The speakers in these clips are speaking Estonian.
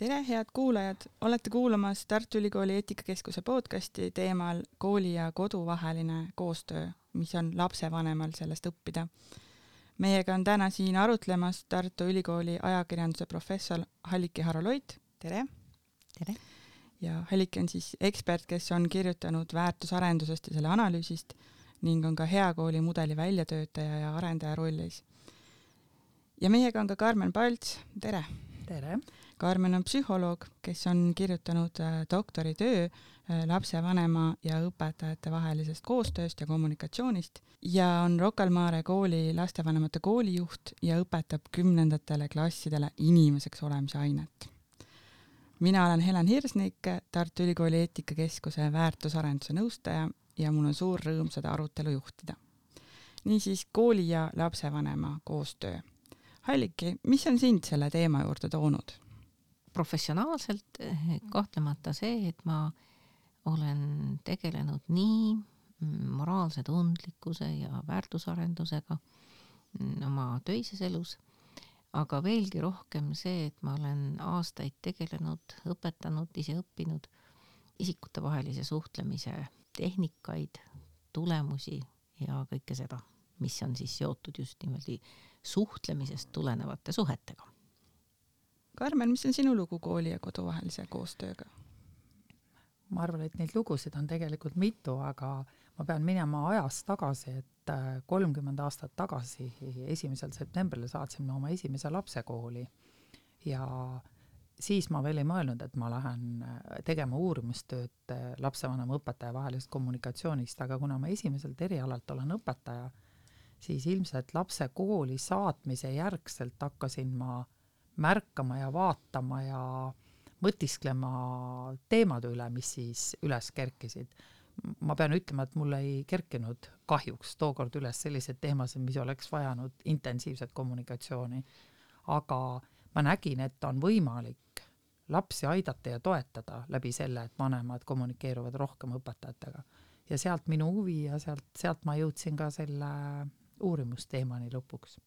tere, head kuulajad, olete kuulamas Tartu Ülikooli eetikakeskuse podcasti teemal kooli ja kodu vaheline koostöö, mis on lapsevanemal sellest õppida. meiega on täna siin arutlemas Tartu Ülikooli ajakirjanduse professor Halliki Haroloit, tere! tere! ja Halliki on siis ekspert, kes on kirjutanud väärtusarendusest ja selle analüüsist ning on ka hea kooli mudeli väljatöötaja ja arendaja rollis. ja meiega on ka Karmen Palts, tere! tere! Karmen on psühholoog, kes on kirjutanud äh, doktoritöö äh, lapsevanema ja õpetajate vahelisest koostööst ja kommunikatsioonist ja on Rocca al Mare kooli lastevanemate koolijuht ja õpetab kümnendatele klassidele inimeseks olemise ainet. mina olen Helen Hirsnik, Tartu Ülikooli eetikakeskuse väärtusarenduse nõustaja ja mul on suur rõõm seda arutelu juhtida. niisiis kooli ja lapsevanema koostöö. Halliki, mis on sind selle teema juurde toonud? Professionaalselt eh, kahtlemata see, et ma olen tegelenud nii moraalse tundlikkuse ja väärtusarendusega mm, oma töises elus, aga veelgi rohkem see, et ma olen aastaid tegelenud, õpetanud, ise õppinud isikutevahelise suhtlemise tehnikaid, tulemusi ja kõike seda, mis on siis seotud just niimoodi suhtlemisest tulenevate suhetega Karmen, mis on sinu lugu kooli ja kodu vahelise koostööga? ma arvan, et neid lugusid on tegelikult mitu, aga ma pean minema ajas tagasi, et äh, kolmkümmend aastat tagasi, esimesel septembril saatsin oma esimese lapse kooli ja siis ma veel ei mõelnud, et ma lähen äh, tegema uurimustööd äh, lapsevanema õpetaja vahelisest kommunikatsioonist, aga kuna ma esimeselt erialalt olen õpetaja, siis ilmselt lapse kooli saatmise järgselt hakkasin ma äh, märkama ja vaatama ja mõtisklema teemade üle, mis siis üles kerkisid. ma pean ütlema, et mul ei kerkinud kahjuks tookord üles selliseid teemasid, mis oleks vajanud intensiivset kommunikatsiooni. aga ma nägin, et on võimalik lapsi aidata ja toetada läbi selle, et vanemad kommunikeeruvad rohkem õpetajatega. ja sealt minu huvi ja sealt, sealt ma jõudsin ka selle uurimusteemani lõpuks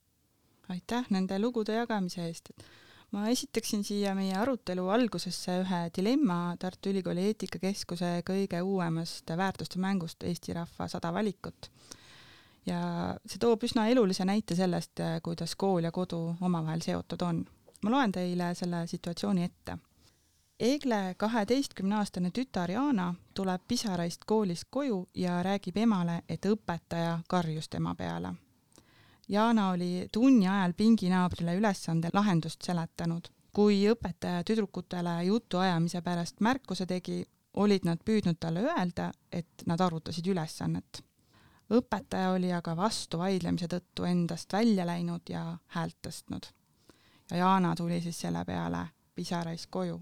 aitäh nende lugude jagamise eest. ma esitaksin siia meie arutelu algusesse ühe dilemma Tartu Ülikooli eetikakeskuse kõige uuemast väärtuste mängust Eesti rahva sada valikut. ja see toob üsna elulise näite sellest, kuidas kool ja kodu omavahel seotud on. ma loen teile selle situatsiooni ette Egle kaheteistkümneaastane tütar Jana tuleb pisaraist koolist koju ja räägib emale, et õpetaja karjus tema peale Jana oli tunni ajal pinginaabrile ülesande lahendust seletanud. kui õpetaja tüdrukutele jutuajamise pärast märkuse tegi, olid nad püüdnud talle öelda, et nad arutasid ülesannet. õpetaja oli aga vastu vaidlemise tõttu endast välja läinud ja häält tõstnud. ja Jana tuli siis selle peale pisarais koju.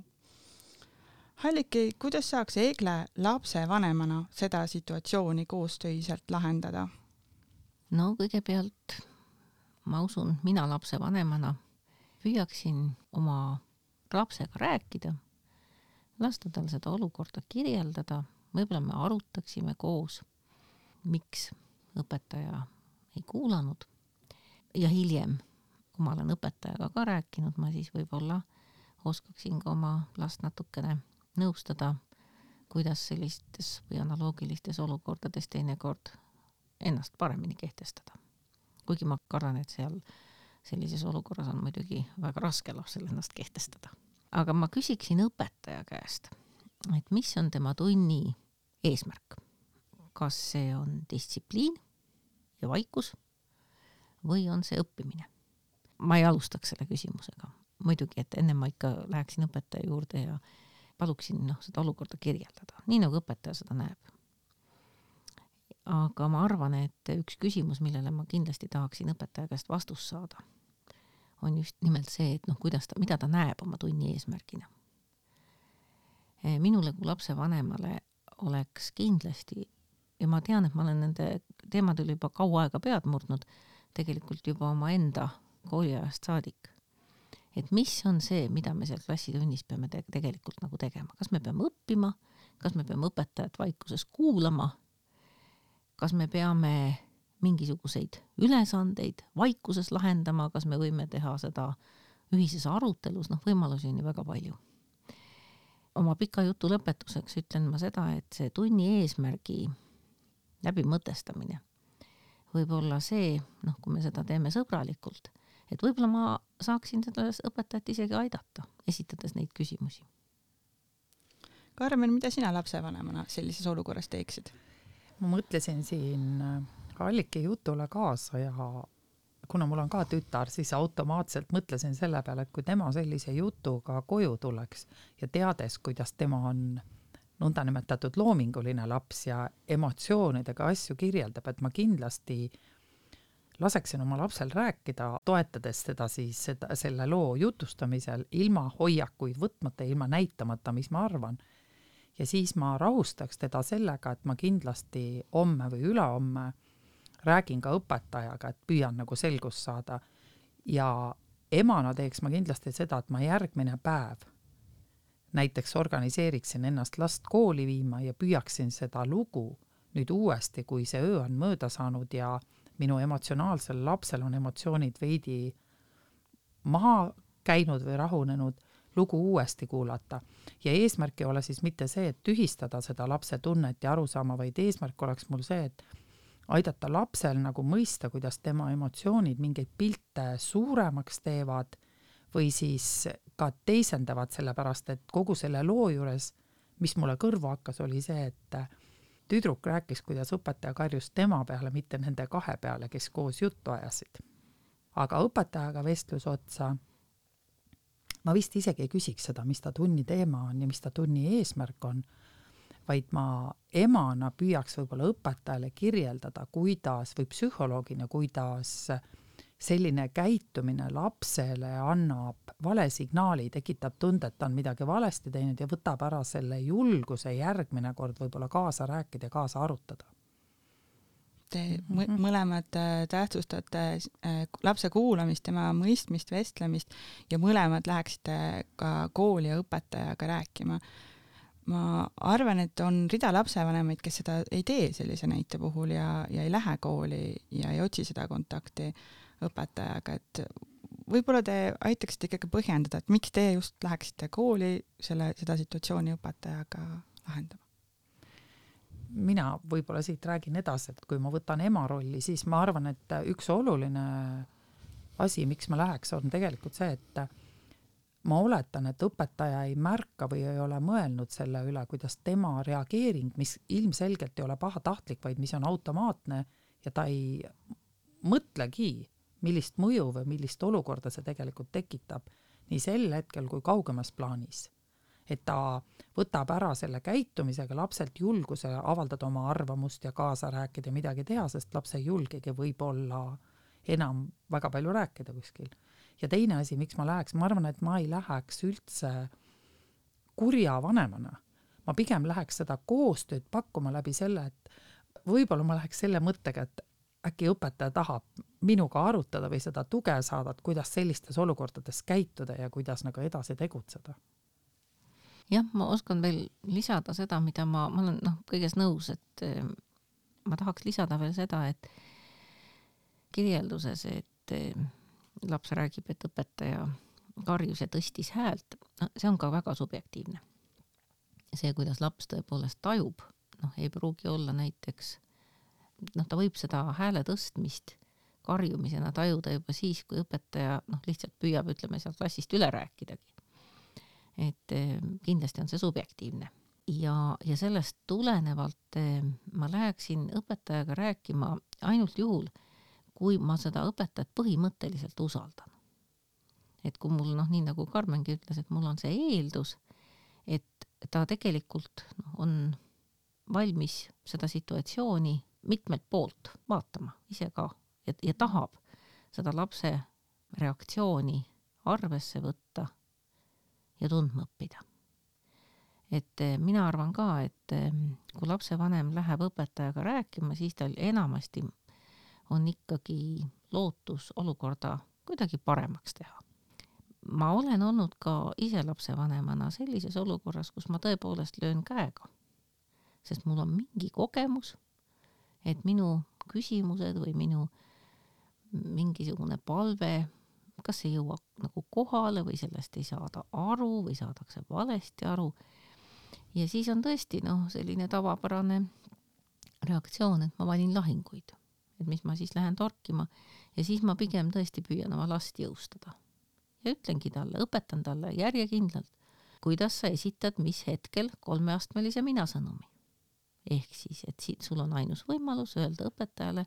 Halliki, kuidas saaks Egle lapsevanemana seda situatsiooni koostöiselt lahendada? no kõigepealt ma usun, mina lapsevanemana püüaksin oma lapsega rääkida, lasta tal seda olukorda kirjeldada, võib-olla me arutaksime koos, miks õpetaja ei kuulanud. Ja hiljem, kui ma olen õpetajaga ka rääkinud, ma siis võib-olla oskaksin ka oma last natukene nõustada, kuidas sellistes või analoogilistes olukordades teinekord ennast paremini kehtestada kuigi ma kardan, et seal sellises olukorras on muidugi väga raske lapsel ennast kehtestada. aga ma küsiksin õpetaja käest, et mis on tema tunni eesmärk. kas see on distsipliin ja vaikus või on see õppimine? ma ei alustaks selle küsimusega, muidugi, et ennem ma ikka läheksin õpetaja juurde ja paluksin noh, seda olukorda kirjeldada, nii nagu õpetaja seda näeb aga ma arvan, et üks küsimus, millele ma kindlasti tahaksin õpetaja käest vastust saada, on just nimelt see, et noh, kuidas ta, mida ta näeb oma tunni eesmärgina. Eh, minule kui lapsevanemale oleks kindlasti ja ma tean, et ma olen nende teemade üle juba kaua aega pead murdnud, tegelikult juba omaenda kooliajast saadik. et mis on see, mida me seal klassitunnis peame te tegelikult nagu tegema, kas me peame õppima, kas me peame õpetajat vaikuses kuulama kas me peame mingisuguseid ülesandeid vaikuses lahendama, kas me võime teha seda ühises arutelus, noh, võimalusi on ju väga palju. oma pika jutu lõpetuseks ütlen ma seda, et see tunni eesmärgi läbimõtestamine võib olla see, noh, kui me seda teeme sõbralikult, et võib-olla ma saaksin seda õpetajat isegi aidata, esitades neid küsimusi. Karmen, mida sina lapsevanemana sellises olukorras teeksid? Ma mõtlesin siin Alliki jutule kaasa ja kuna mul on ka tütar, siis automaatselt mõtlesin selle peale, et kui tema sellise jutuga koju tuleks ja teades, kuidas tema on nõndanimetatud loominguline laps ja emotsioonidega asju kirjeldab, et ma kindlasti laseksin oma lapsel rääkida, toetades teda siis seda, selle loo jutustamisel ilma hoiakuid võtmata, ilma näitamata, mis ma arvan. Ja siis ma rahustaks teda sellega, et ma kindlasti homme või ülehomme räägin ka õpetajaga, et püüan nagu selgust saada. ja emana teeks ma kindlasti seda, et ma järgmine päev näiteks organiseeriksin ennast last kooli viima ja püüaksin seda lugu nüüd uuesti, kui see öö on mööda saanud ja minu emotsionaalsel lapsel on emotsioonid veidi maha käinud või rahunenud, lugu uuesti kuulata. ja eesmärk ei ole siis mitte see, et tühistada seda lapse tunnet ja arusaama, vaid eesmärk oleks mul see, et aidata lapsel nagu mõista, kuidas tema emotsioonid mingeid pilte suuremaks teevad või siis ka teisendavad, sellepärast et kogu selle loo juures, mis mulle kõrvu hakkas, oli see, et tüdruk rääkis, kuidas õpetaja karjus tema peale, mitte nende kahe peale, kes koos juttu ajasid. aga õpetajaga vestluse otsa ma vist isegi ei küsiks seda, mis ta tunni teema on ja mis ta tunni eesmärk on vaid ma emana püüaks võib-olla õpetajale kirjeldada, kuidas või psühholoogina, kuidas selline käitumine lapsele annab vale signaali, tekitab tunde, et ta on midagi valesti teinud ja võtab ära selle julguse järgmine kord võib-olla kaasa rääkida ja kaasa arutada. Te mhm. mõlemad äh, tähtsustate äh, lapse kuulamist, tema mõistmist, vestlemist ja mõlemad läheksite ka kooli ja õpetajaga rääkima ma arvan, et on rida lapsevanemaid, kes seda ei tee sellise näite puhul ja, ja ei lähe kooli ja ei otsi seda kontakti õpetajaga, et võib-olla te aitaksite ikkagi põhjendada, et miks te just läheksite kooli selle, seda situatsiooni õpetajaga lahendama? Mina võib-olla siit räägin edasi, et kui ma võtan ema rolli, siis ma arvan, et üks oluline asi, miks ma läheks, on tegelikult see, et ma oletan, et õpetaja ei märka või ei ole mõelnud selle üle, kuidas tema reageering, mis ilmselgelt ei ole pahatahtlik, vaid mis on automaatne ja ta ei mõtlegi, millist mõju või millist olukorda see tegelikult tekitab nii sel hetkel kui kaugemas plaanis. Et ta võtab ära selle käitumisega lapselt julguse avaldada oma arvamust ja kaasa rääkida ja midagi teha, sest laps ei julgegi võib-olla enam väga palju rääkida kuskil ja teine asi, miks ma läheks, ma arvan, et ma ei läheks üldse kurja vanemana. ma pigem läheks seda koostööd pakkuma läbi selle, et võib-olla ma läheks selle mõttega, et äkki õpetaja tahab minuga arutada või seda tuge saada, et kuidas sellistes olukordades käituda ja kuidas nagu edasi tegutseda. Jah, ma oskan veel lisada seda, mida ma, ma olen noh, kõiges nõus, et eh, ma tahaks lisada veel seda, et kirjelduses, et eh, laps räägib, et õpetaja karjus ja tõstis häält, see on ka väga subjektiivne. see, kuidas laps tõepoolest tajub, noh, ei pruugi olla näiteks, noh, ta võib seda hääle tõstmist karjumisena tajuda juba siis, kui õpetaja noh, lihtsalt püüab, ütleme sealt klassist üle rääkidagi. Et eh, kindlasti on see subjektiivne ja, ja sellest tulenevalt eh, ma läheksin õpetajaga rääkima ainult juhul, kui ma seda õpetajat põhimõtteliselt usaldan. et kui mul noh, nii nagu Karmengi ütles, et mul on see eeldus, et ta tegelikult noh, on valmis seda situatsiooni mitmelt poolt vaatama ise ka ja, ja tahab seda lapse reaktsiooni arvesse võtta ja tundma õppida. et eh, mina arvan ka, et eh, kui lapsevanem läheb õpetajaga rääkima, siis tal enamasti on ikkagi lootus olukorda kuidagi paremaks teha. ma olen olnud ka ise lapsevanemana sellises olukorras, kus ma tõepoolest löön käega, sest mul on mingi kogemus, et minu küsimused või minu mingisugune palve, kas ei jõua nagu kohale või sellest ei saada aru või saadakse valesti aru, ja siis on tõesti noh, selline tavapärane reaktsioon, et ma valin lahinguid, et mis ma siis lähen torkima ja siis ma pigem tõesti püüan oma last jõustada. ja ütlengi talle, õpetan talle järjekindlalt, kuidas sa esitad mis hetkel kolmeastmelise mina-sõnumi. ehk siis, et siit sul on ainus võimalus öelda õpetajale,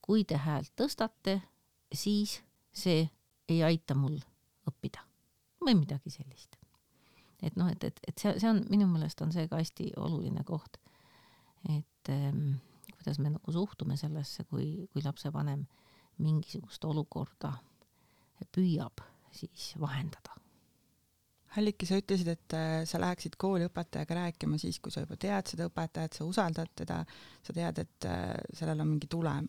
kui te häält tõstate, siis see ei aita mul õppida või midagi sellist. et noh, et, et, et see, see on minu meelest on see ka hästi oluline koht, et ähm, kuidas me nagu suhtume sellesse, kui, kui lapsevanem mingisugust olukorda püüab siis vahendada. Alliki, sa ütlesid, et äh, sa läheksid kooli õpetajaga rääkima siis, kui sa juba tead seda õpetajat, sa usaldad teda, sa tead, et äh, sellel on mingi tulem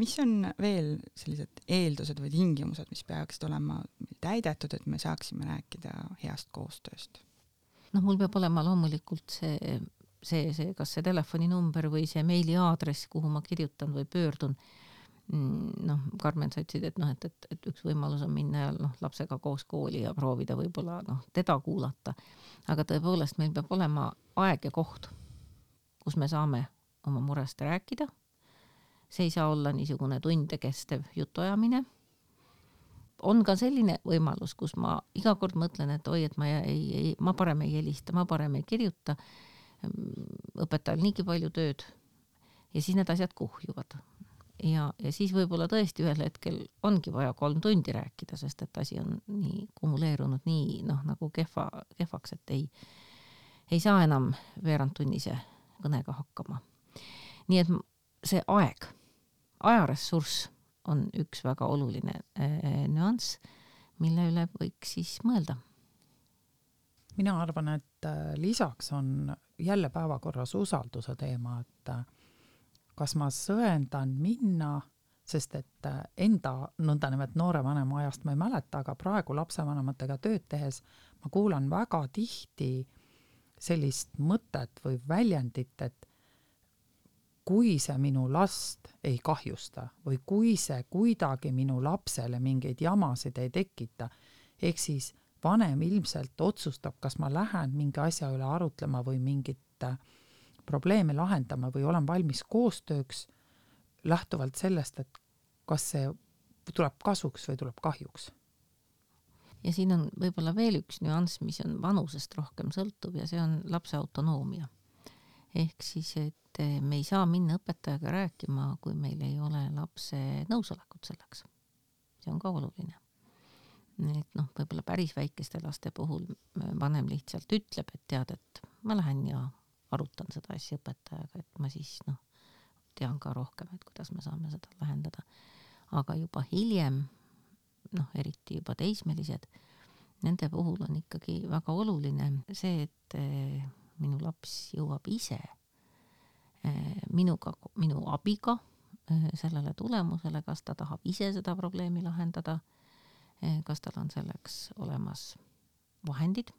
mis on veel sellised eeldused või tingimused, mis peaksid olema täidetud, et me saaksime rääkida heast koostööst? noh, mul peab olema loomulikult see, see, see, kas see telefoninumber või see meiliaadress, kuhu ma kirjutan või pöördun. Mm, noh, Karmen, sa ütlesid, et noh, et, et, et üks võimalus on minna ja noh, lapsega koos kooli ja proovida võib-olla noh, teda kuulata. aga tõepoolest, meil peab olema aeg ja koht, kus me saame oma murest rääkida see ei saa olla niisugune tunde kestev jutuajamine. on ka selline võimalus, kus ma iga kord mõtlen, et oi, et ma ei, ei, ma parem ei helista, ma parem ei kirjuta. õpetajal niigi palju tööd. ja siis need asjad kuhjuvad. ja, ja siis võib-olla tõesti ühel hetkel ongi vaja kolm tundi rääkida, sest et asi on nii kumuleerunud nii noh, nagu kehva, kehvaks, et ei, ei saa enam veerandtunnise kõnega hakkama. nii et see aeg ajaressurss on üks väga oluline äh, nüanss, mille üle võiks siis mõelda. mina arvan, et äh, lisaks on jälle päevakorras usalduse teema, et äh, kas ma sõendan minna, sest et äh, enda nõndanimetatud noore vanema ajast ma ei mäleta, aga praegu lapsevanematega tööd tehes ma kuulan väga tihti sellist mõtet või väljendit, et kui see minu last ei kahjusta või kui see kuidagi minu lapsele mingeid jamasid ei tekita, ehk siis vanem ilmselt otsustab, kas ma lähen mingi asja üle arutlema või mingit äh, probleeme lahendama või olen valmis koostööks lähtuvalt sellest, et kas see tuleb kasuks või tuleb kahjuks. ja siin on võib-olla veel üks nüanss, mis on vanusest rohkem sõltuv ja see on lapse autonoomia. Ehk siis, et et me ei saa minna õpetajaga rääkima, kui meil ei ole lapse nõusolekut selleks. see on ka oluline. et noh, võib-olla päris väikeste laste puhul vanem lihtsalt ütleb, et tead, et ma lähen ja arutan seda asja õpetajaga, et ma siis noh, tean ka rohkem, et kuidas me saame seda lahendada. aga juba hiljem, noh, eriti juba teismelised, nende puhul on ikkagi väga oluline see, et eh, minu laps jõuab ise Eh, minuga, minu abiga eh, sellele tulemusele, kas ta tahab ise seda probleemi lahendada, eh, kas tal on selleks olemas vahendid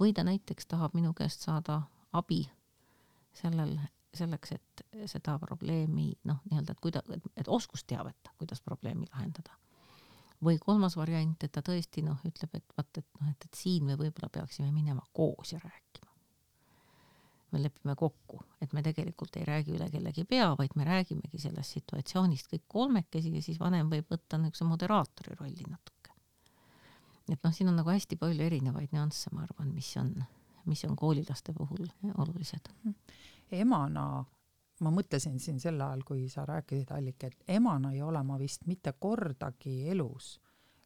või ta näiteks tahab minu käest saada abi sellel, selleks, et seda probleemi noh, nii-öelda, et kuida-, et, et oskusteavet, kuidas probleemi lahendada. või kolmas variant, et ta tõesti noh, ütleb, et vaat, et noh, et, et siin me võib-olla peaksime minema koos ja rääkima me lepime kokku, et me tegelikult ei räägi üle kellegi pea, vaid me räägimegi sellest situatsioonist kõik kolmekesi ja siis vanem võib võtta niisuguse moderaatori rolli natuke. et noh, siin on nagu hästi palju erinevaid nüansse, ma arvan, mis on, mis on koolilaste puhul olulised. emana ma mõtlesin siin sel ajal, kui sa rääkisid, Allik, et emana ei ole ma vist mitte kordagi elus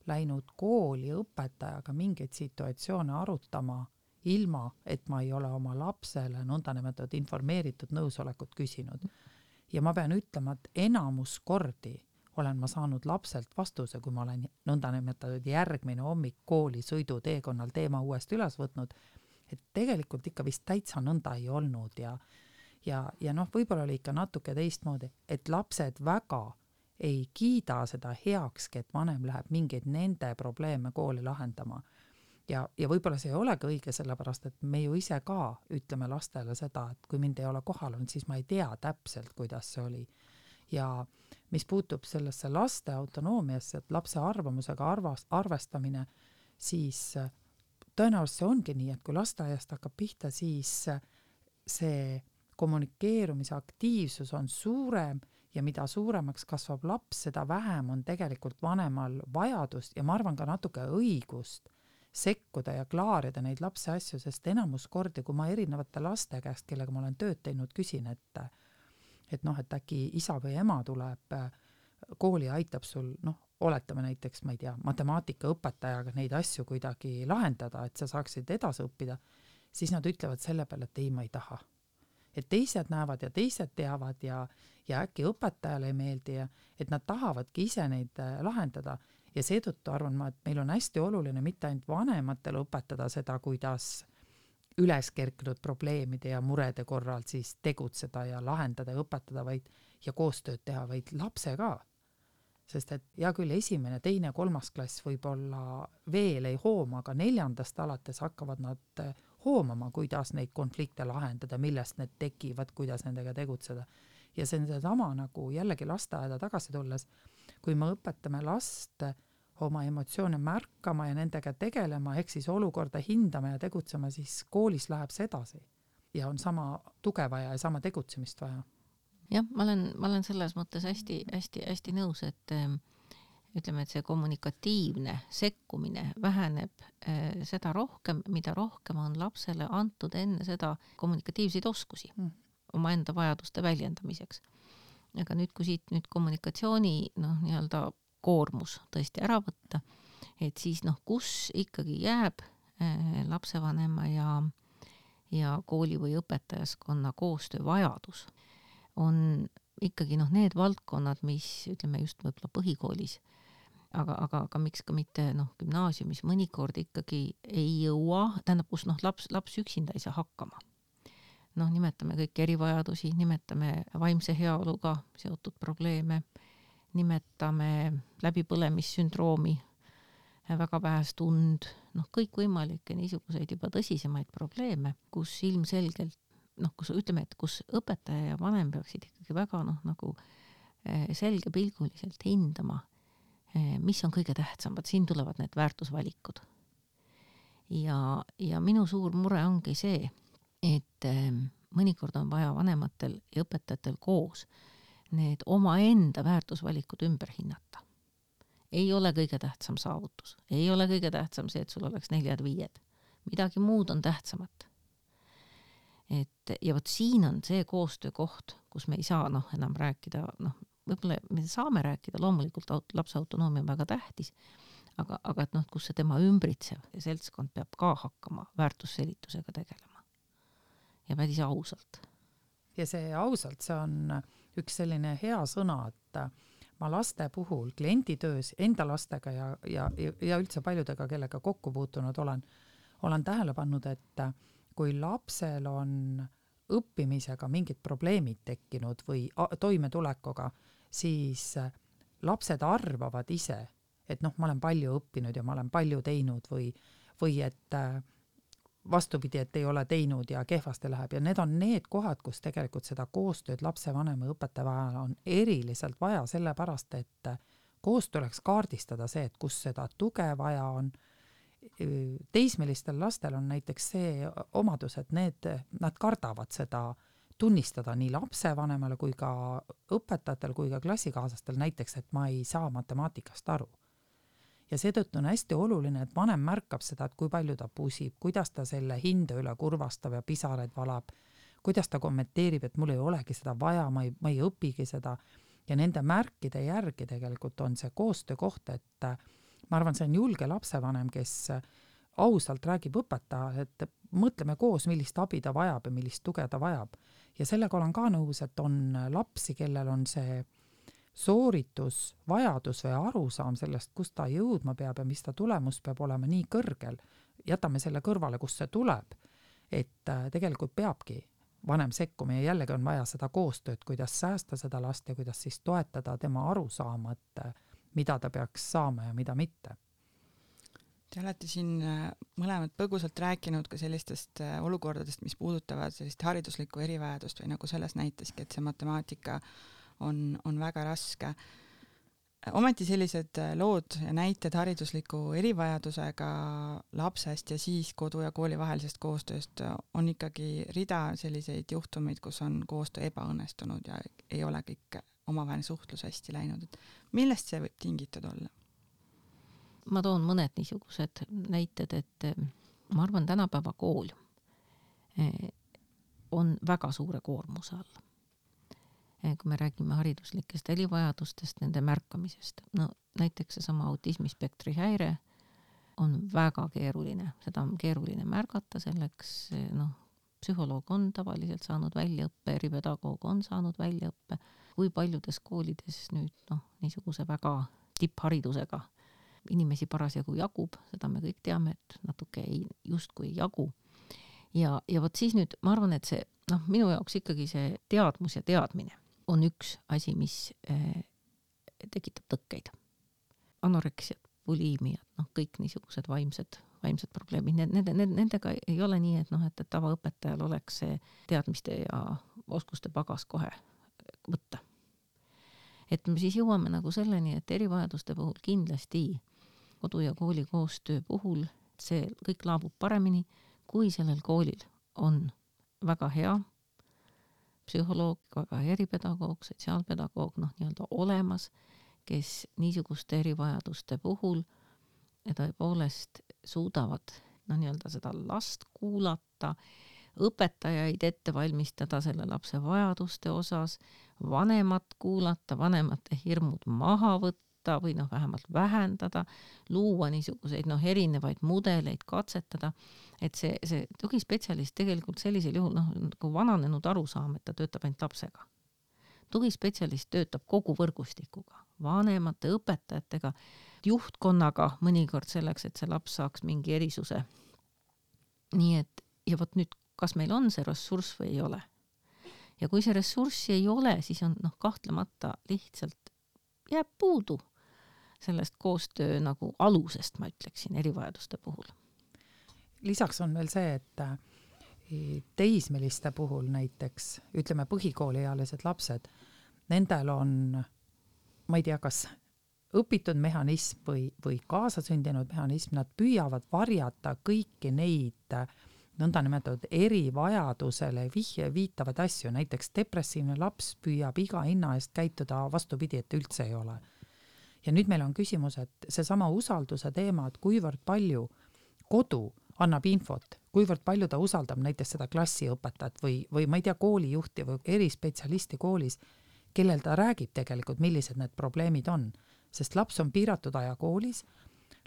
läinud kooli õpetajaga mingeid situatsioone arutama ilma et ma ei ole oma lapsele nõndanimetatud informeeritud nõusolekut küsinud. ja ma pean ütlema, et enamus kordi olen ma saanud lapselt vastuse, kui ma olen nõndanimetatud järgmine hommik kooli sõiduteekonnal teema uuesti üles võtnud, et tegelikult ikka vist täitsa nõnda ei olnud ja ja, ja noh, võib-olla oli ikka natuke teistmoodi, et lapsed väga ei kiida seda heakski, et vanem läheb mingeid nende probleeme kooli lahendama ja, ja võib-olla see ei olegi õige, sellepärast et me ju ise ka ütleme lastele seda, et kui mind ei ole kohal olnud, siis ma ei tea täpselt, kuidas see oli. ja mis puutub sellesse laste autonoomiasse, et lapse arvamusega arvas, arvestamine, siis tõenäoliselt see ongi nii, et kui lasteaiast hakkab pihta, siis see kommunikeerumise aktiivsus on suurem ja mida suuremaks kasvab laps, seda vähem on tegelikult vanemal vajadust ja ma arvan ka natuke õigust sekkuda ja klaarida neid lapse asju, sest enamus kordi, kui ma erinevate laste käest, kellega ma olen tööd teinud, küsin, et et noh, et äkki isa või ema tuleb kooli ja aitab sul noh, oletame näiteks, ma ei tea, matemaatikaõpetajaga neid asju kuidagi lahendada, et sa saaksid edasi õppida, siis nad ütlevad selle peale, et ei, ma ei taha. et teised näevad ja teised teavad ja, ja äkki õpetajale ei meeldi ja et nad tahavadki ise neid äh, lahendada ja seetõttu arvan ma, et meil on hästi oluline mitte ainult vanematele õpetada seda, kuidas üles kerkinud probleemide ja murede korral siis tegutseda ja lahendada ja õpetada, vaid ja koostööd teha, vaid lapse ka sest et hea küll, esimene, teine, kolmas klass võib-olla veel ei hooma, aga neljandast alates hakkavad nad eh, hoomama, kuidas neid konflikte lahendada, millest need tekivad, kuidas nendega tegutseda. ja see on seesama nagu jällegi lasteaeda tagasi tulles, kui me õpetame last oma emotsioone märkama ja nendega tegelema, ehk siis olukorda hindama ja tegutsema, siis koolis läheb see edasi. ja on sama tuge vaja ja sama tegutsemist vaja jah, ma olen, ma olen selles mõttes hästi-hästi-hästi nõus, et ähm, ütleme, et see kommunikatiivne sekkumine väheneb äh, seda rohkem, mida rohkem on lapsele antud enne seda kommunikatiivseid oskusi mm. omaenda vajaduste väljendamiseks. Aga nüüd, kui siit nüüd kommunikatsiooni noh, nii-öelda koormus tõesti ära võtta, et siis noh, kus ikkagi jääb äh, lapsevanema ja ja kooli või õpetajaskonna koostöövajadus on ikkagi noh, need valdkonnad, mis ütleme just võib-olla põhikoolis, aga, aga, aga miks ka mitte noh, gümnaasiumis mõnikord ikkagi ei jõua, tähendab, kus noh, laps, laps üksinda ei saa hakkama. Noh, nimetame kõiki erivajadusi, nimetame vaimse heaoluga seotud probleeme, nimetame läbipõlemissündroomi, väga vähest und, noh, kõikvõimalikke niisuguseid juba tõsisemaid probleeme, kus ilmselgelt noh, kus ütleme, et kus õpetaja ja vanem peaksid ikkagi väga noh, nagu eh, selgepilguliselt hindama, eh, mis on kõige tähtsam, vot siin tulevad need väärtusvalikud. ja, ja minu suur mure ongi see, et eh, mõnikord on vaja vanematel ja õpetajatel koos need omaenda väärtusvalikud ümber hinnata. ei ole kõige tähtsam saavutus, ei ole kõige tähtsam see, et sul oleks neljad-viied, midagi muud on tähtsamat et ja vot siin on see koostöökoht, kus me ei saa noh, enam rääkida, noh, võib-olla me saame rääkida, loomulikult aut-, lapse autonoomia on väga tähtis, aga, aga et noh, kus see tema ümbritsev seltskond peab ka hakkama väärtusselitusega tegelema. Ja päris ausalt. ja see ausalt, see on üks selline hea sõna, et ma laste puhul klienditöös enda lastega ja, ja, ja üldse paljudega, kellega kokku puutunud olen, olen tähele pannud, et kui lapsel on õppimisega mingid probleemid tekkinud või toimetulekuga, siis lapsed arvavad ise, et noh, ma olen palju õppinud ja ma olen palju teinud või, või et vastupidi, et ei ole teinud ja kehvasti läheb ja need on need kohad, kus tegelikult seda koostööd lapsevanema ja õpetaja vahel on eriliselt vaja, sellepärast et koos tuleks kaardistada see, et kus seda tuge vaja on teismelistel lastel on näiteks see omadus, et need, nad kardavad seda tunnistada nii lapsevanemale kui ka õpetajatel kui ka klassikaaslastel näiteks, et ma ei saa matemaatikast aru. Ja seetõttu on hästi oluline, et vanem märkab seda, et kui palju ta pusib, kuidas ta selle hinde üle kurvastab ja pisaraid valab, kuidas ta kommenteerib, et mul ei olegi seda vaja, ma ei, ma ei õpigi seda ja nende märkide järgi tegelikult on see koostöökoht, et ma arvan, see on julge lapsevanem, kes ausalt räägib õpetajale, et mõtleme koos, millist abi ta vajab ja millist tuge ta vajab. ja sellega olen ka nõus, et on lapsi, kellel on see sooritus, vajadus või arusaam sellest, kust ta jõudma peab ja mis ta tulemus peab olema nii kõrgel, jätame selle kõrvale, kust see tuleb, et äh, tegelikult peabki vanem sekkuma ja jällegi on vaja seda koostööd, kuidas säästa seda last ja kuidas siis toetada tema arusaama, et äh, mida ta peaks saama ja mida mitte. Te olete siin äh, mõlemad põgusalt rääkinud ka sellistest äh, olukordadest, mis puudutavad sellist hariduslikku erivajadust või nagu selles näiteski, et see matemaatika on, on väga raske. ometi sellised äh, lood ja näited haridusliku erivajadusega lapsest ja siis kodu ja kooli vahelisest koostööst äh, on ikkagi rida selliseid juhtumeid, kus on koostöö ebaõnnestunud ja ei ole kõik omavaheline suhtlus hästi läinud, et millest see võib tingitud olla? ma toon mõned niisugused näited, et äh, ma arvan, tänapäeva kool on väga suure koormuse all kui me räägime hariduslikest erivajadustest, nende märkamisest. no näiteks seesama autismispektri häire on väga keeruline, seda on keeruline märgata, selleks eh, noh, psühholoog on tavaliselt saanud väljaõppe, eripedagoog on saanud väljaõppe, kui paljudes koolides nüüd noh, niisuguse väga tippharidusega inimesi parasjagu jagub, seda me kõik teame, et natuke ei, justkui ei jagu. ja, ja vot siis nüüd ma arvan, et see noh, minu jaoks ikkagi see teadmus ja teadmine on üks asi, mis eh, tekitab tõkkeid. anoreksiat, buliimiat, noh, kõik niisugused vaimsed, vaimsed probleemid, need, nende, nende, nendega ei ole nii, et noh, et, et tavaõpetajal oleks see teadmiste ja oskuste pagas kohe võtta. et me siis jõuame nagu selleni, et erivajaduste puhul kindlasti kodu ja kooli koostöö puhul see kõik laabub paremini, kui sellel koolil on väga hea psühholoog, aga eripedagoog, sotsiaalpedagoog, noh, nii-öelda olemas, kes niisuguste erivajaduste puhul tõepoolest suudavad noh, nii-öelda seda last kuulata, õpetajaid ette valmistada selle lapse vajaduste osas, vanemat kuulata, vanemate hirmud maha võtta, võtta või noh, vähemalt vähendada, luua niisuguseid noh, erinevaid mudeleid, katsetada, et see, see tugispetsialist tegelikult sellisel juhul noh, nagu vananenud arusaam, et ta töötab ainult lapsega. tugispetsialist töötab kogu võrgustikuga, vanemate, õpetajatega, juhtkonnaga mõnikord selleks, et see laps saaks mingi erisuse. nii et ja vot nüüd, kas meil on see ressurss või ei ole ja kui see ressurssi ei ole, siis on noh, kahtlemata lihtsalt jääb puudu sellest koostöö nagu alusest, ma ütleksin, erivajaduste puhul. lisaks on veel see, et eh, teismeliste puhul näiteks, ütleme põhikooliealised lapsed, nendel on, ma ei tea, kas õpitud mehhanism või, või kaasasündinud mehhanism, nad püüavad varjata kõiki neid nõndanimetatud erivajadusele vihje viitavaid asju, näiteks depressiivne laps püüab iga hinna eest käituda vastupidi, et üldse ei ole ja nüüd meil on küsimus, et seesama usalduse teema, et kuivõrd palju kodu annab infot, kuivõrd palju ta usaldab näiteks seda klassiõpetajat või, või ma ei tea, koolijuhti või erispetsialisti koolis, kellel ta räägib tegelikult, millised need probleemid on, sest laps on piiratud aja koolis,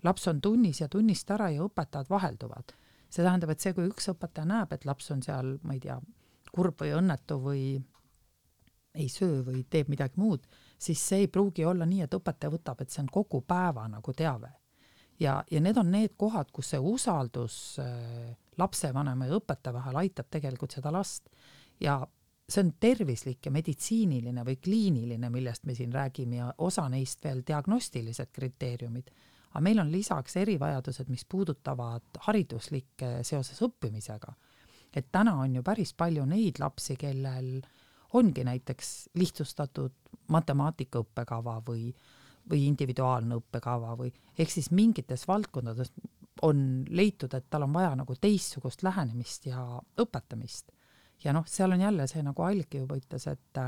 laps on tunnis ja tunnist ära ja õpetajad vahelduvad. see tähendab, et see, kui üks õpetaja näeb, et laps on seal, ma ei tea, kurb või õnnetu või ei söö või teeb midagi muud, siis see ei pruugi olla nii, et õpetaja võtab, et see on kogu päeva nagu teave. ja, ja need on need kohad, kus see usaldus äh, lapsevanema ja õpetaja vahel aitab tegelikult seda last ja see on tervislik ja meditsiiniline või kliiniline, millest me siin räägime ja osa neist veel diagnostilised kriteeriumid. aga meil on lisaks erivajadused, mis puudutavad hariduslikke seoses õppimisega. et täna on ju päris palju neid lapsi, kellel ongi näiteks lihtsustatud matemaatika õppekava või, või individuaalne õppekava või ehk siis mingites valdkondades on leitud, et tal on vaja nagu teistsugust lähenemist ja õpetamist. ja noh, seal on jälle see, nagu Alki juba ütles, et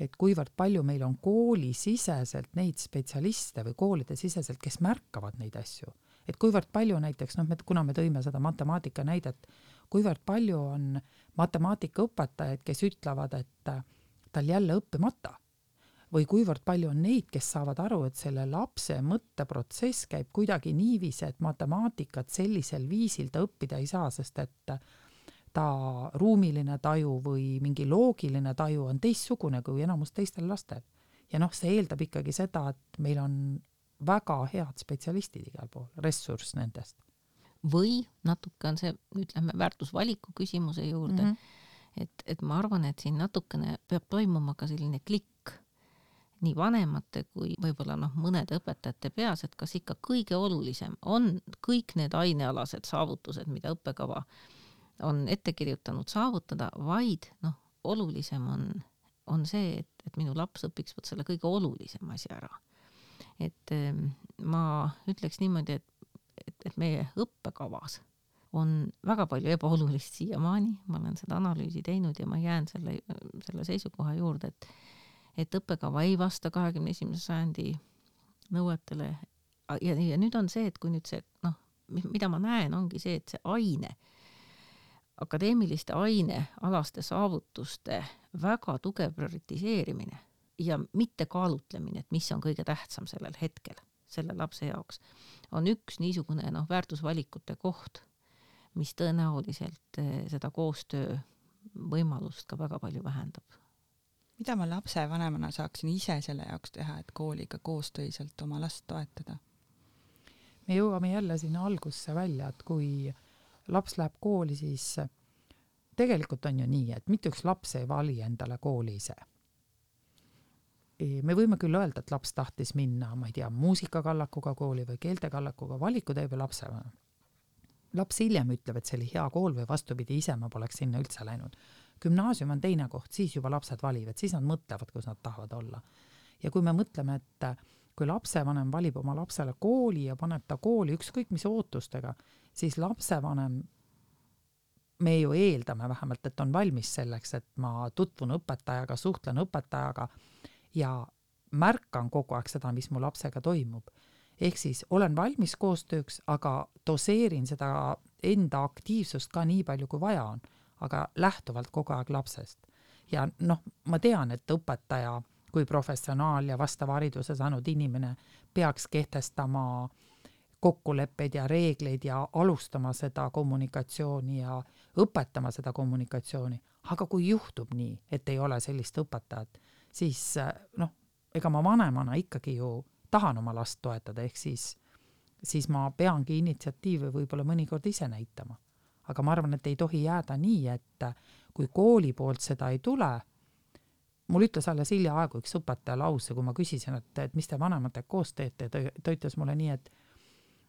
et kuivõrd palju meil on koolisiseselt neid spetsialiste või koolidesiseselt, kes märkavad neid asju, et kuivõrd palju näiteks noh, me, kuna me tõime seda matemaatika näidet, kuivõrd palju on matemaatikaõpetajaid, kes ütlevad, et tal jälle õppimata või kuivõrd palju on neid, kes saavad aru, et selle lapse mõtteprotsess käib kuidagi niiviisi, et matemaatikat sellisel viisil ta õppida ei saa, sest et ta ruumiline taju või mingi loogiline taju on teistsugune kui enamus teistel lastel. ja noh, see eeldab ikkagi seda, et meil on väga head spetsialistid igal pool, ressurss nendest. Või natuke on see, ütleme, väärtusvaliku küsimuse juurde mm, -hmm. et, et ma arvan, et siin natukene peab toimuma ka selline klikk nii vanemate kui võib-olla noh, mõnede õpetajate peas, et kas ikka kõige olulisem on kõik need ainealased saavutused, mida õppekava on ette kirjutanud saavutada, vaid noh, olulisem on, on see, et, et minu laps õpiks vot selle kõige olulisema asja ära. et ähm, ma ütleks niimoodi, et, et, et meie õppekavas on väga palju ebaolulist siiamaani, ma olen seda analüüsi teinud ja ma jään selle, selle seisukoha juurde, et et õppekava ei vasta kahekümne esimese sajandi nõuetele. Ja, ja nüüd on see, et kui nüüd see noh, mida ma näen, ongi see, et see aine, akadeemiliste ainealaste saavutuste väga tugev prioritiseerimine ja mitte kaalutlemine, et mis on kõige tähtsam sellel hetkel selle lapse jaoks, on üks niisugune noh, väärtusvalikute koht mis tõenäoliselt eh, seda koostöö võimalust ka väga palju vähendab. mida ma lapsevanemana saaksin ise selle jaoks teha, et kooliga koostöiselt oma last toetada? me jõuame jälle sinna algusse välja, et kui laps läheb kooli, siis tegelikult on ju nii, et mitte üks laps ei vali endale kooli ise. Me võime küll öelda, et laps tahtis minna, ma ei tea, muusikakallakuga kooli või keeltekallakuga, valiku teeb ju lapsevanem laps hiljem ütleb, et see oli hea kool või vastupidi, ise ma poleks sinna üldse läinud. gümnaasium on teine koht, siis juba lapsed valivad, siis nad mõtlevad, kus nad tahavad olla. ja kui me mõtleme, et kui lapsevanem valib oma lapsele kooli ja paneb ta kooli ükskõik mis ootustega, siis lapsevanem, me ju eeldame vähemalt, et on valmis selleks, et ma tutvun õpetajaga, suhtlen õpetajaga ja märkan kogu aeg seda, mis mu lapsega toimub ehk siis olen valmis koostööks, aga doseerin seda enda aktiivsust ka nii palju, kui vaja on, aga lähtuvalt kogu aeg lapsest. ja noh, ma tean, et õpetaja kui professionaal ja vastava hariduse saanud inimene peaks kehtestama kokkuleppeid ja reegleid ja alustama seda kommunikatsiooni ja õpetama seda kommunikatsiooni, aga kui juhtub nii, et ei ole sellist õpetajat, siis noh, ega ma vanemana ikkagi ju tahan oma last toetada, ehk siis, siis ma peangi initsiatiivi võib-olla mõnikord ise näitama. aga ma arvan, et ei tohi jääda nii, et kui kooli poolt seda ei tule, mul ütles alles hiljaaegu üks õpetaja lause, kui ma küsisin, et, et mis te vanematega koos teete, ta ütles mulle nii, et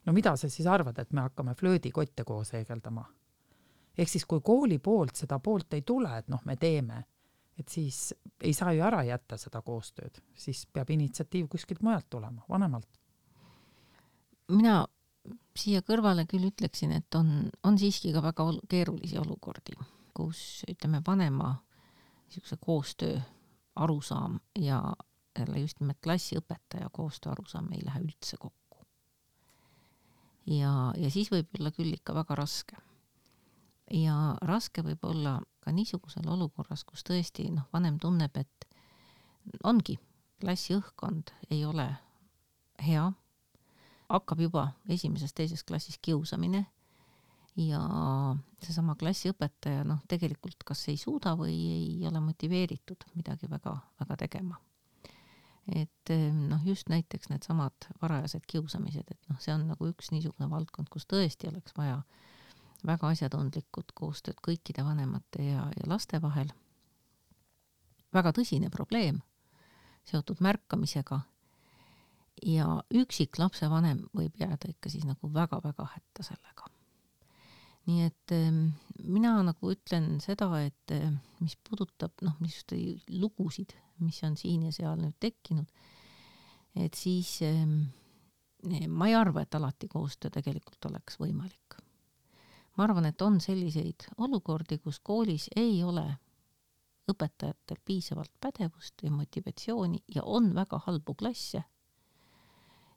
no mida sa siis arvad, et me hakkame flöödikotte koos heegeldama? ehk siis, kui kooli poolt seda poolt ei tule, et noh, me teeme et siis ei saa ju ära jätta seda koostööd, siis peab initsiatiiv kuskilt mujalt tulema, vanemalt. mina siia kõrvale küll ütleksin, et on, on siiski ka väga ol keerulisi olukordi, kus ütleme, vanema niisuguse koostöö arusaam ja jälle just nimelt klassiõpetaja koostöö arusaam ei lähe üldse kokku. ja, ja siis võib olla küll ikka väga raske. ja raske võib olla ka niisugusel olukorras, kus tõesti noh, vanem tunneb, et ongi, klassi õhkkond ei ole hea, hakkab juba esimeses-teises klassis kiusamine ja seesama klassiõpetaja noh, tegelikult kas ei suuda või ei ole motiveeritud midagi väga-väga tegema. et noh, just näiteks needsamad varajased kiusamised, et noh, see on nagu üks niisugune valdkond, kus tõesti oleks vaja äh, väga asjatundlikud koostööd kõikide vanemate ja, ja laste vahel. väga tõsine probleem seotud märkamisega. ja üksik lapsevanem võib jääda ikka siis nagu väga-väga hätta sellega. nii et ehm, mina nagu ütlen seda, et ehm, mis puudutab noh, niisuguseid lugusid, mis on siin ja seal nüüd tekkinud, et siis ehm, ma ei arva, et alati koostöö tegelikult oleks võimalik ma arvan, et on selliseid olukordi, kus koolis ei ole õpetajatel piisavalt pädevust ja motivatsiooni ja on väga halbu klasse.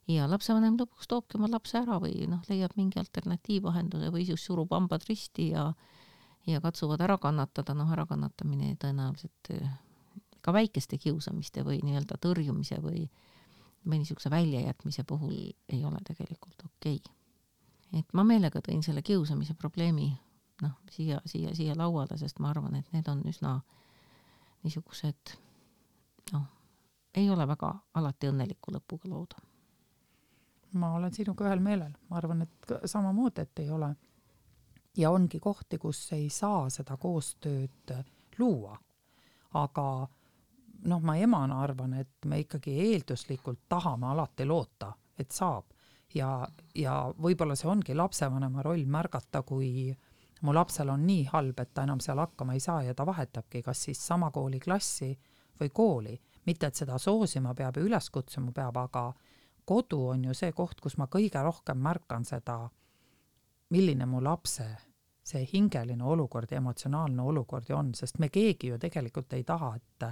ja lapsevanem lõpuks toobki oma lapse ära või noh, leiab mingi alternatiivlahenduse või siis surub hambad risti ja ja katsuvad ära kannatada, noh, ärakannatamine tõenäoliselt eh, ka väikeste kiusamiste või nii-öelda tõrjumise või või niisuguse väljajätmise puhul ei ole tegelikult okei okay et ma meelega tõin selle kiusamise probleemi noh, siia, siia, siia lauale, sest ma arvan, et need on üsna niisugused noh, ei ole väga alati õnneliku lõpuga lood. ma olen sinuga ühel meelel, ma arvan, et samamoodi, et ei ole. ja ongi kohti, kus ei saa seda koostööd luua. aga noh, ma emana arvan, et me ikkagi eelduslikult tahame alati loota, et saab ja, ja võib-olla see ongi lapsevanema roll märgata, kui mu lapsel on nii halb, et ta enam seal hakkama ei saa ja ta vahetabki kas siis sama kooli klassi või kooli, mitte et seda soosima peab ja üles kutsuma peab, aga kodu on ju see koht, kus ma kõige rohkem märkan seda, milline mu lapse see hingeline olukord ja emotsionaalne olukord ju on, sest me keegi ju tegelikult ei taha, et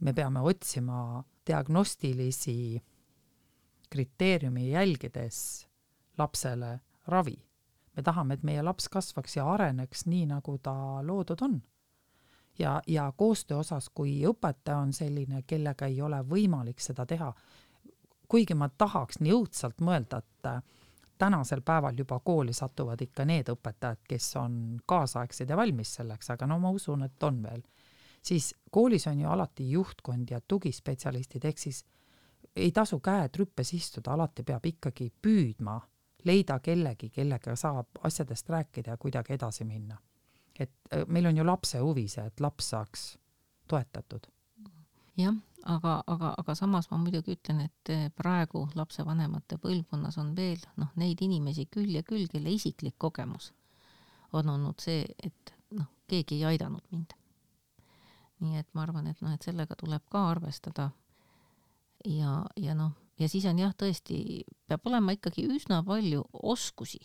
me peame otsima diagnostilisi kriteeriumi jälgides lapsele ravi. me tahame, et meie laps kasvaks ja areneks nii, nagu ta loodud on. ja, ja koostöö osas, kui õpetaja on selline, kellega ei ole võimalik seda teha, kuigi ma tahaks nii õudselt mõelda, et tänasel päeval juba kooli satuvad ikka need õpetajad, kes on kaasaegsed ja valmis selleks, aga no ma usun, et on veel siis koolis on ju alati juhtkond ja tugispetsialistid, ehk siis ei tasu käed rüppes istuda, alati peab ikkagi püüdma leida kellegi, kellega saab asjadest rääkida ja kuidagi edasi minna. et äh, meil on ju lapse huvi see, et laps saaks toetatud. jah, aga, aga, aga samas ma muidugi ütlen, et äh, praegu lapsevanemate põlvkonnas on veel noh, neid inimesi küll ja küll, kelle isiklik kogemus on olnud see, et noh, keegi ei aidanud mind nii et ma arvan, et noh, et sellega tuleb ka arvestada. Ja, ja noh, ja siis on jah, tõesti, peab olema ikkagi üsna palju oskusi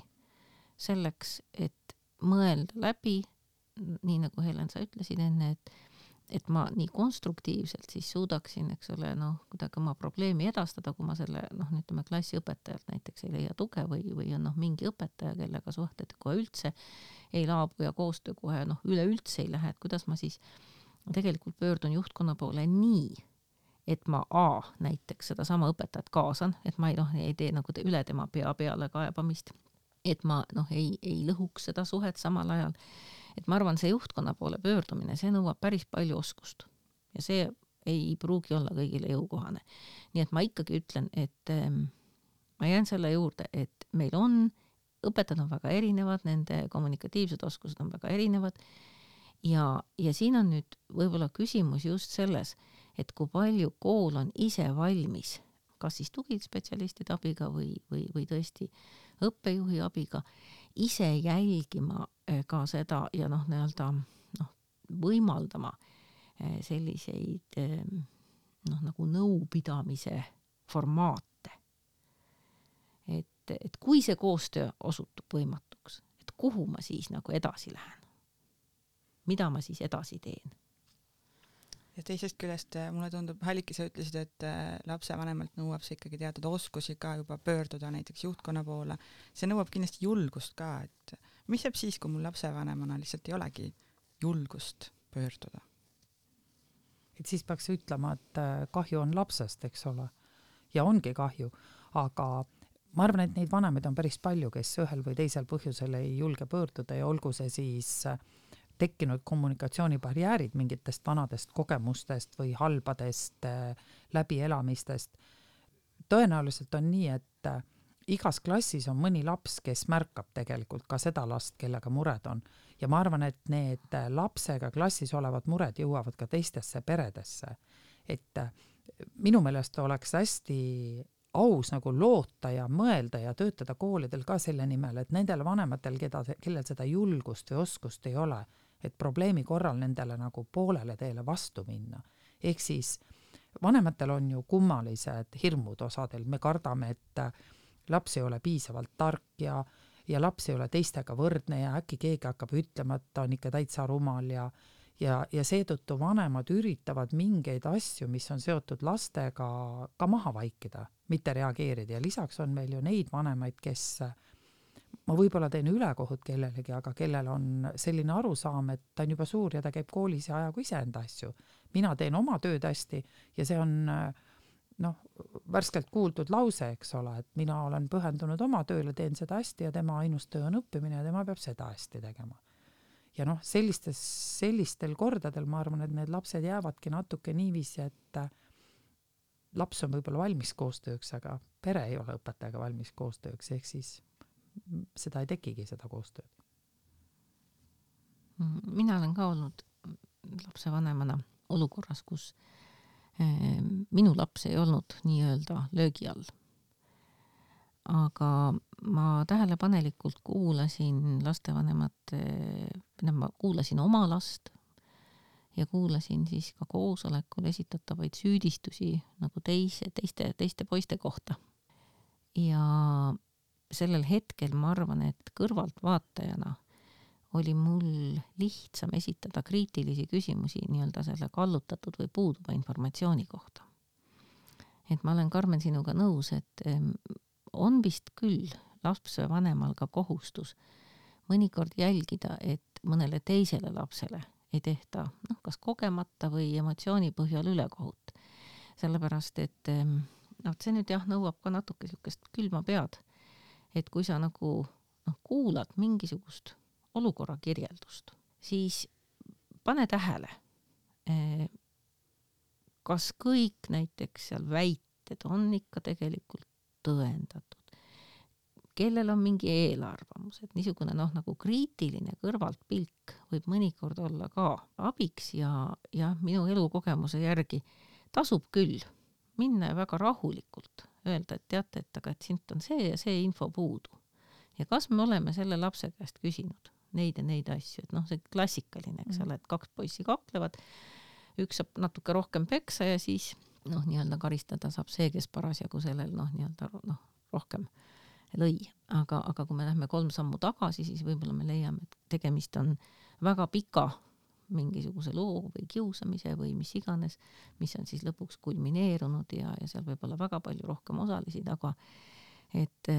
selleks, et mõelda läbi, nii nagu Helen, sa ütlesid enne, et et ma nii konstruktiivselt siis suudaksin, eks ole, noh, kuidagi oma probleemi edastada, kui ma selle noh, ütleme klassiõpetajalt näiteks ei leia tuge või, või on noh, mingi õpetaja, kellega suhted kohe üldse ei laabu ja koostöö kohe noh, üleüldse ei lähe, et kuidas ma siis tegelikult pöördun juhtkonna poole nii, et ma A näiteks sedasama õpetajat kaasan, et ma ei noh, ei tee nagu üle tema pea peale kaebamist, et ma noh, ei, ei lõhuks seda suhet samal ajal. et ma arvan, see juhtkonna poole pöördumine, see nõuab päris palju oskust ja see ei pruugi olla kõigile jõukohane. nii et ma ikkagi ütlen, et ähm, ma jään selle juurde, et meil on, õpetajad on väga erinevad, nende kommunikatiivsed oskused on väga erinevad ja, ja siin on nüüd võib-olla küsimus just selles, et kui palju kool on ise valmis, kas siis tugispetsialistide abiga või, või, või tõesti õppejuhi abiga, ise jälgima eh, ka seda ja noh, nii-öelda noh, võimaldama eh, selliseid eh, noh, nagu nõupidamise formaate. et, et kui see koostöö osutub võimatuks, et kuhu ma siis nagu edasi lähen? mida ma siis edasi teen. Ja teisest küljest eh, mulle tundub, Halliki, sa ütlesid, et eh, lapsevanemalt nõuab see ikkagi teatud oskusi ka juba pöörduda näiteks juhtkonna poole. see nõuab kindlasti julgust ka, et mis jääb siis, kui mul lapsevanemana lihtsalt ei olegi julgust pöörduda? et siis peaks ütlema, et eh, kahju on lapsest, eks ole, ja ongi kahju, aga ma arvan, et neid vanemaid on päris palju, kes ühel või teisel põhjusel ei julge pöörduda ja olgu see siis äh, tekkinud kommunikatsioonibarjäärid mingitest vanadest kogemustest või halbadest äh, läbielamistest. tõenäoliselt on nii, et äh, igas klassis on mõni laps, kes märkab tegelikult ka seda last, kellega mured on ja ma arvan, et need äh, lapsega klassis olevad mured jõuavad ka teistesse peredesse. et minu meelest oleks hästi aus nagu loota ja mõelda ja töötada koolidel ka selle nimel, et nendel vanematel, keda, kellel seda julgust või oskust ei ole, et probleemi korral nendele nagu poolele teele vastu minna. ehk siis vanematel on ju kummalised hirmud osadel, me kardame, et laps ei ole piisavalt tark ja, ja laps ei ole teistega võrdne ja äkki keegi hakkab ütlema, et ta on ikka täitsa rumal ja ja, ja seetõttu vanemad üritavad mingeid asju, mis on seotud lastega, ka maha vaikida, mitte reageerida ja lisaks on meil ju neid vanemaid, kes ma võib-olla teen ülekohut kellelegi, aga kellel on selline arusaam, et ta on juba suur ja ta käib koolis ja ajagu iseenda asju. mina teen oma tööd hästi ja see on noh, värskelt kuuldud lause, eks ole, et mina olen pühendunud oma tööle, teen seda hästi ja tema ainus töö on õppimine ja tema peab seda hästi tegema. ja noh, sellistes, sellistel kordadel ma arvan, et need lapsed jäävadki natuke niiviisi, et laps on võib-olla valmis koostööks, aga pere ei ole õpetajaga valmis koostööks, ehk siis seda ei tekigi, seda koostööd. mina olen ka olnud lapsevanemana olukorras, kus eh, minu laps ei olnud nii-öelda löögi all. aga ma tähelepanelikult kuulasin lastevanemate, tähendab ma kuulasin oma last ja kuulasin siis ka koosolekul esitatavaid süüdistusi nagu teise, teiste, teiste poiste kohta ja sellel hetkel ma arvan, et kõrvaltvaatajana oli mul lihtsam esitada kriitilisi küsimusi nii-öelda selle kallutatud või puuduva informatsiooni kohta. et ma olen, Karmen, sinuga nõus, et on vist küll lapsevanemal ka kohustus mõnikord jälgida, et mõnele teisele lapsele ei tehta noh, kas kogemata või emotsiooni põhjal ülekohut. sellepärast, et noh, see nüüd jah, nõuab ka natuke niisugust külma pead. Et kui sa nagu noh, kuulad mingisugust olukorra kirjeldust, siis pane tähele, eh, kas kõik näiteks seal väited on ikka tegelikult tõendatud, kellel on mingi eelarvamus, et niisugune noh, nagu kriitiline kõrvaltpilk võib mõnikord olla ka abiks ja, ja minu elukogemuse järgi tasub küll minna ja väga rahulikult öelda, et teate, et aga et siit on see ja see info puudu. ja kas me oleme selle lapse käest küsinud neid ja neid asju, et noh, see klassikaline, eks ole, et kaks poissi kaklevad, üks saab natuke rohkem peksa ja siis noh, nii-öelda karistada saab see, kes parasjagu sellel noh, nii-öelda noh, rohkem lõi, aga, aga kui me lähme kolm sammu tagasi, siis võib-olla me leiame, et tegemist on väga pika mingisuguse loo või kiusamise või mis iganes, mis on siis lõpuks kulmineerunud ja, ja seal võib olla väga palju rohkem osalisi taga. et,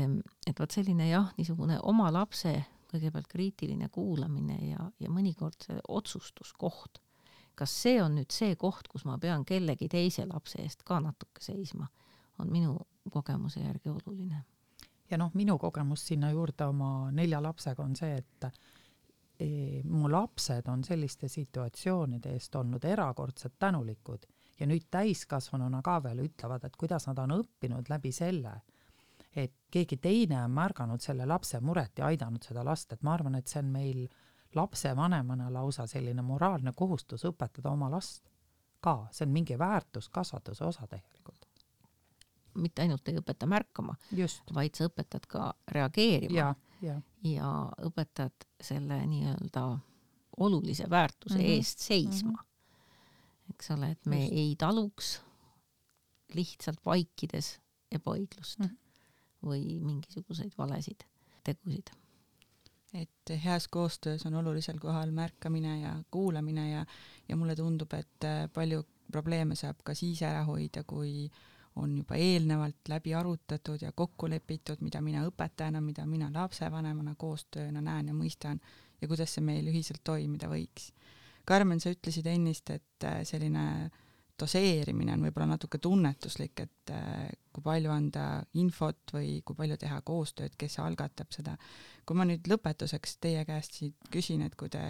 et vot selline jah, niisugune oma lapse kõigepealt kriitiline kuulamine ja, ja mõnikord see otsustuskoht. kas see on nüüd see koht, kus ma pean kellegi teise lapse eest ka natuke seisma, on minu kogemuse järgi oluline. ja noh, minu kogemus sinna juurde oma nelja lapsega on see, et mu lapsed on selliste situatsioonide eest olnud erakordselt tänulikud ja nüüd täiskasvanuna ka veel ütlevad, et kuidas nad on õppinud läbi selle et keegi teine on märganud selle lapse muret ja aidanud seda last, et ma arvan, et see on meil lapsevanemana lausa selline moraalne kohustus õpetada oma last ka, see on mingi väärtuskasvatuse osa tegelikult. mitte ainult ei õpeta märkama, vaid sa õpetad ka reageerima ja, ja. õpetad selle nii-öelda olulise väärtuse mm -hmm. eest seisma mm. -hmm. eks ole, et me Just. ei taluks lihtsalt vaikides ebaõiglust mm. -hmm või mingisuguseid valesid tegusid. et heas koostöös on olulisel kohal märkamine ja kuulamine ja, ja mulle tundub, et äh, palju probleeme saab ka siis ära hoida, kui on juba eelnevalt läbi arutatud ja kokku lepitud, mida mina õpetajana, mida mina lapsevanemana koostööna näen ja mõistan ja kuidas see meil ühiselt toimida võiks. Karmen, sa ütlesid ennist, et äh, selline doseerimine on võib-olla natuke tunnetuslik, et äh, kui palju anda infot või kui palju teha koostööd, kes algatab seda. kui ma nüüd lõpetuseks teie käest siit küsin, et kui te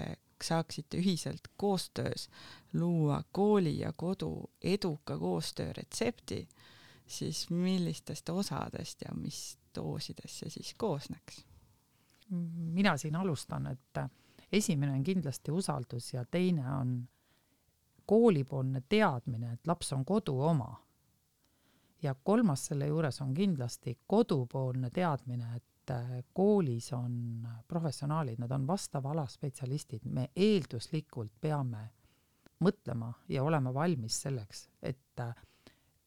saaksite ühiselt koostöös luua kooli ja kodu eduka koostöö retsepti, siis millistest osadest ja mis doosidest see siis koosneks? mina siin alustan, et esimene on kindlasti usaldus ja teine on koolipoolne teadmine, et laps on kodu oma. ja kolmas selle juures on kindlasti kodupoolne teadmine, et äh, koolis on professionaalid, nad on vastava ala spetsialistid, me eelduslikult peame mõtlema ja olema valmis selleks, et äh,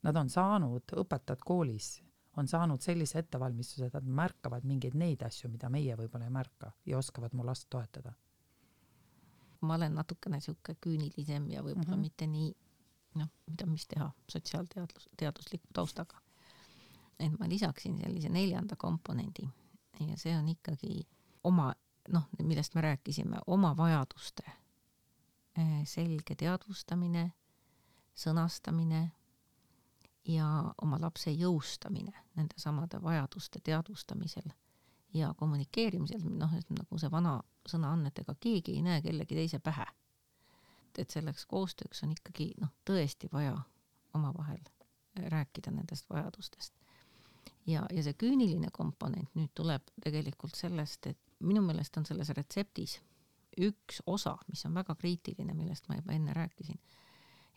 nad on saanud, õpetajad koolis on saanud sellise ettevalmistuse, et nad märkavad mingeid neid asju, mida meie võib-olla ei märka ja oskavad mu last toetada ma olen natukene niisugune küünilisem ja võib-olla mm -hmm. mitte nii noh, mida, mis teha sotsiaalteadlus, teadusliku taustaga. et ma lisaksin sellise neljanda komponendi ja see on ikkagi oma noh, millest me rääkisime, oma vajaduste eh, selge teadvustamine, sõnastamine ja oma lapse jõustamine nende samade vajaduste teadvustamisel ja kommunikeerimisel, noh, et nagu see vana sõna on, et ega keegi ei näe kellegi teise pähe. et selleks koostööks on ikkagi noh, tõesti vaja omavahel rääkida nendest vajadustest. ja, ja see küüniline komponent nüüd tuleb tegelikult sellest, et minu meelest on selles retseptis üks osa, mis on väga kriitiline, millest ma juba enne rääkisin,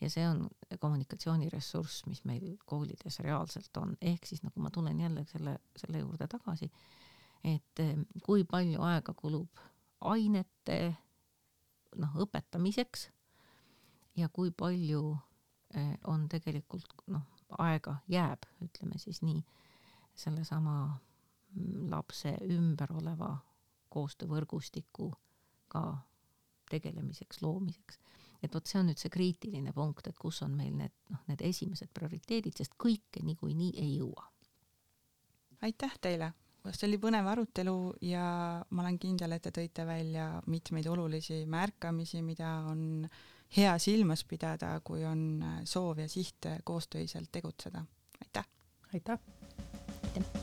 ja see on kommunikatsiooniressurss, mis meil koolides reaalselt on, ehk siis nagu ma tulen jälle selle, selle juurde tagasi, et eh, kui palju aega kulub ainete noh, õpetamiseks ja kui palju eh, on tegelikult noh, aega jääb, ütleme siis nii, sellesama lapse ümber oleva koostöövõrgustikuga tegelemiseks, loomiseks. Et vot see on nüüd see kriitiline punkt, et kus on meil need, noh, need esimesed prioriteedid, sest kõike niikuinii ei jõua. aitäh teile, see oli põnev arutelu ja ma olen kindel, et te tõite välja mitmeid olulisi märkamisi, mida on hea silmas pidada, kui on soov ja siht koostöiselt tegutseda. aitäh! aitäh! aitäh!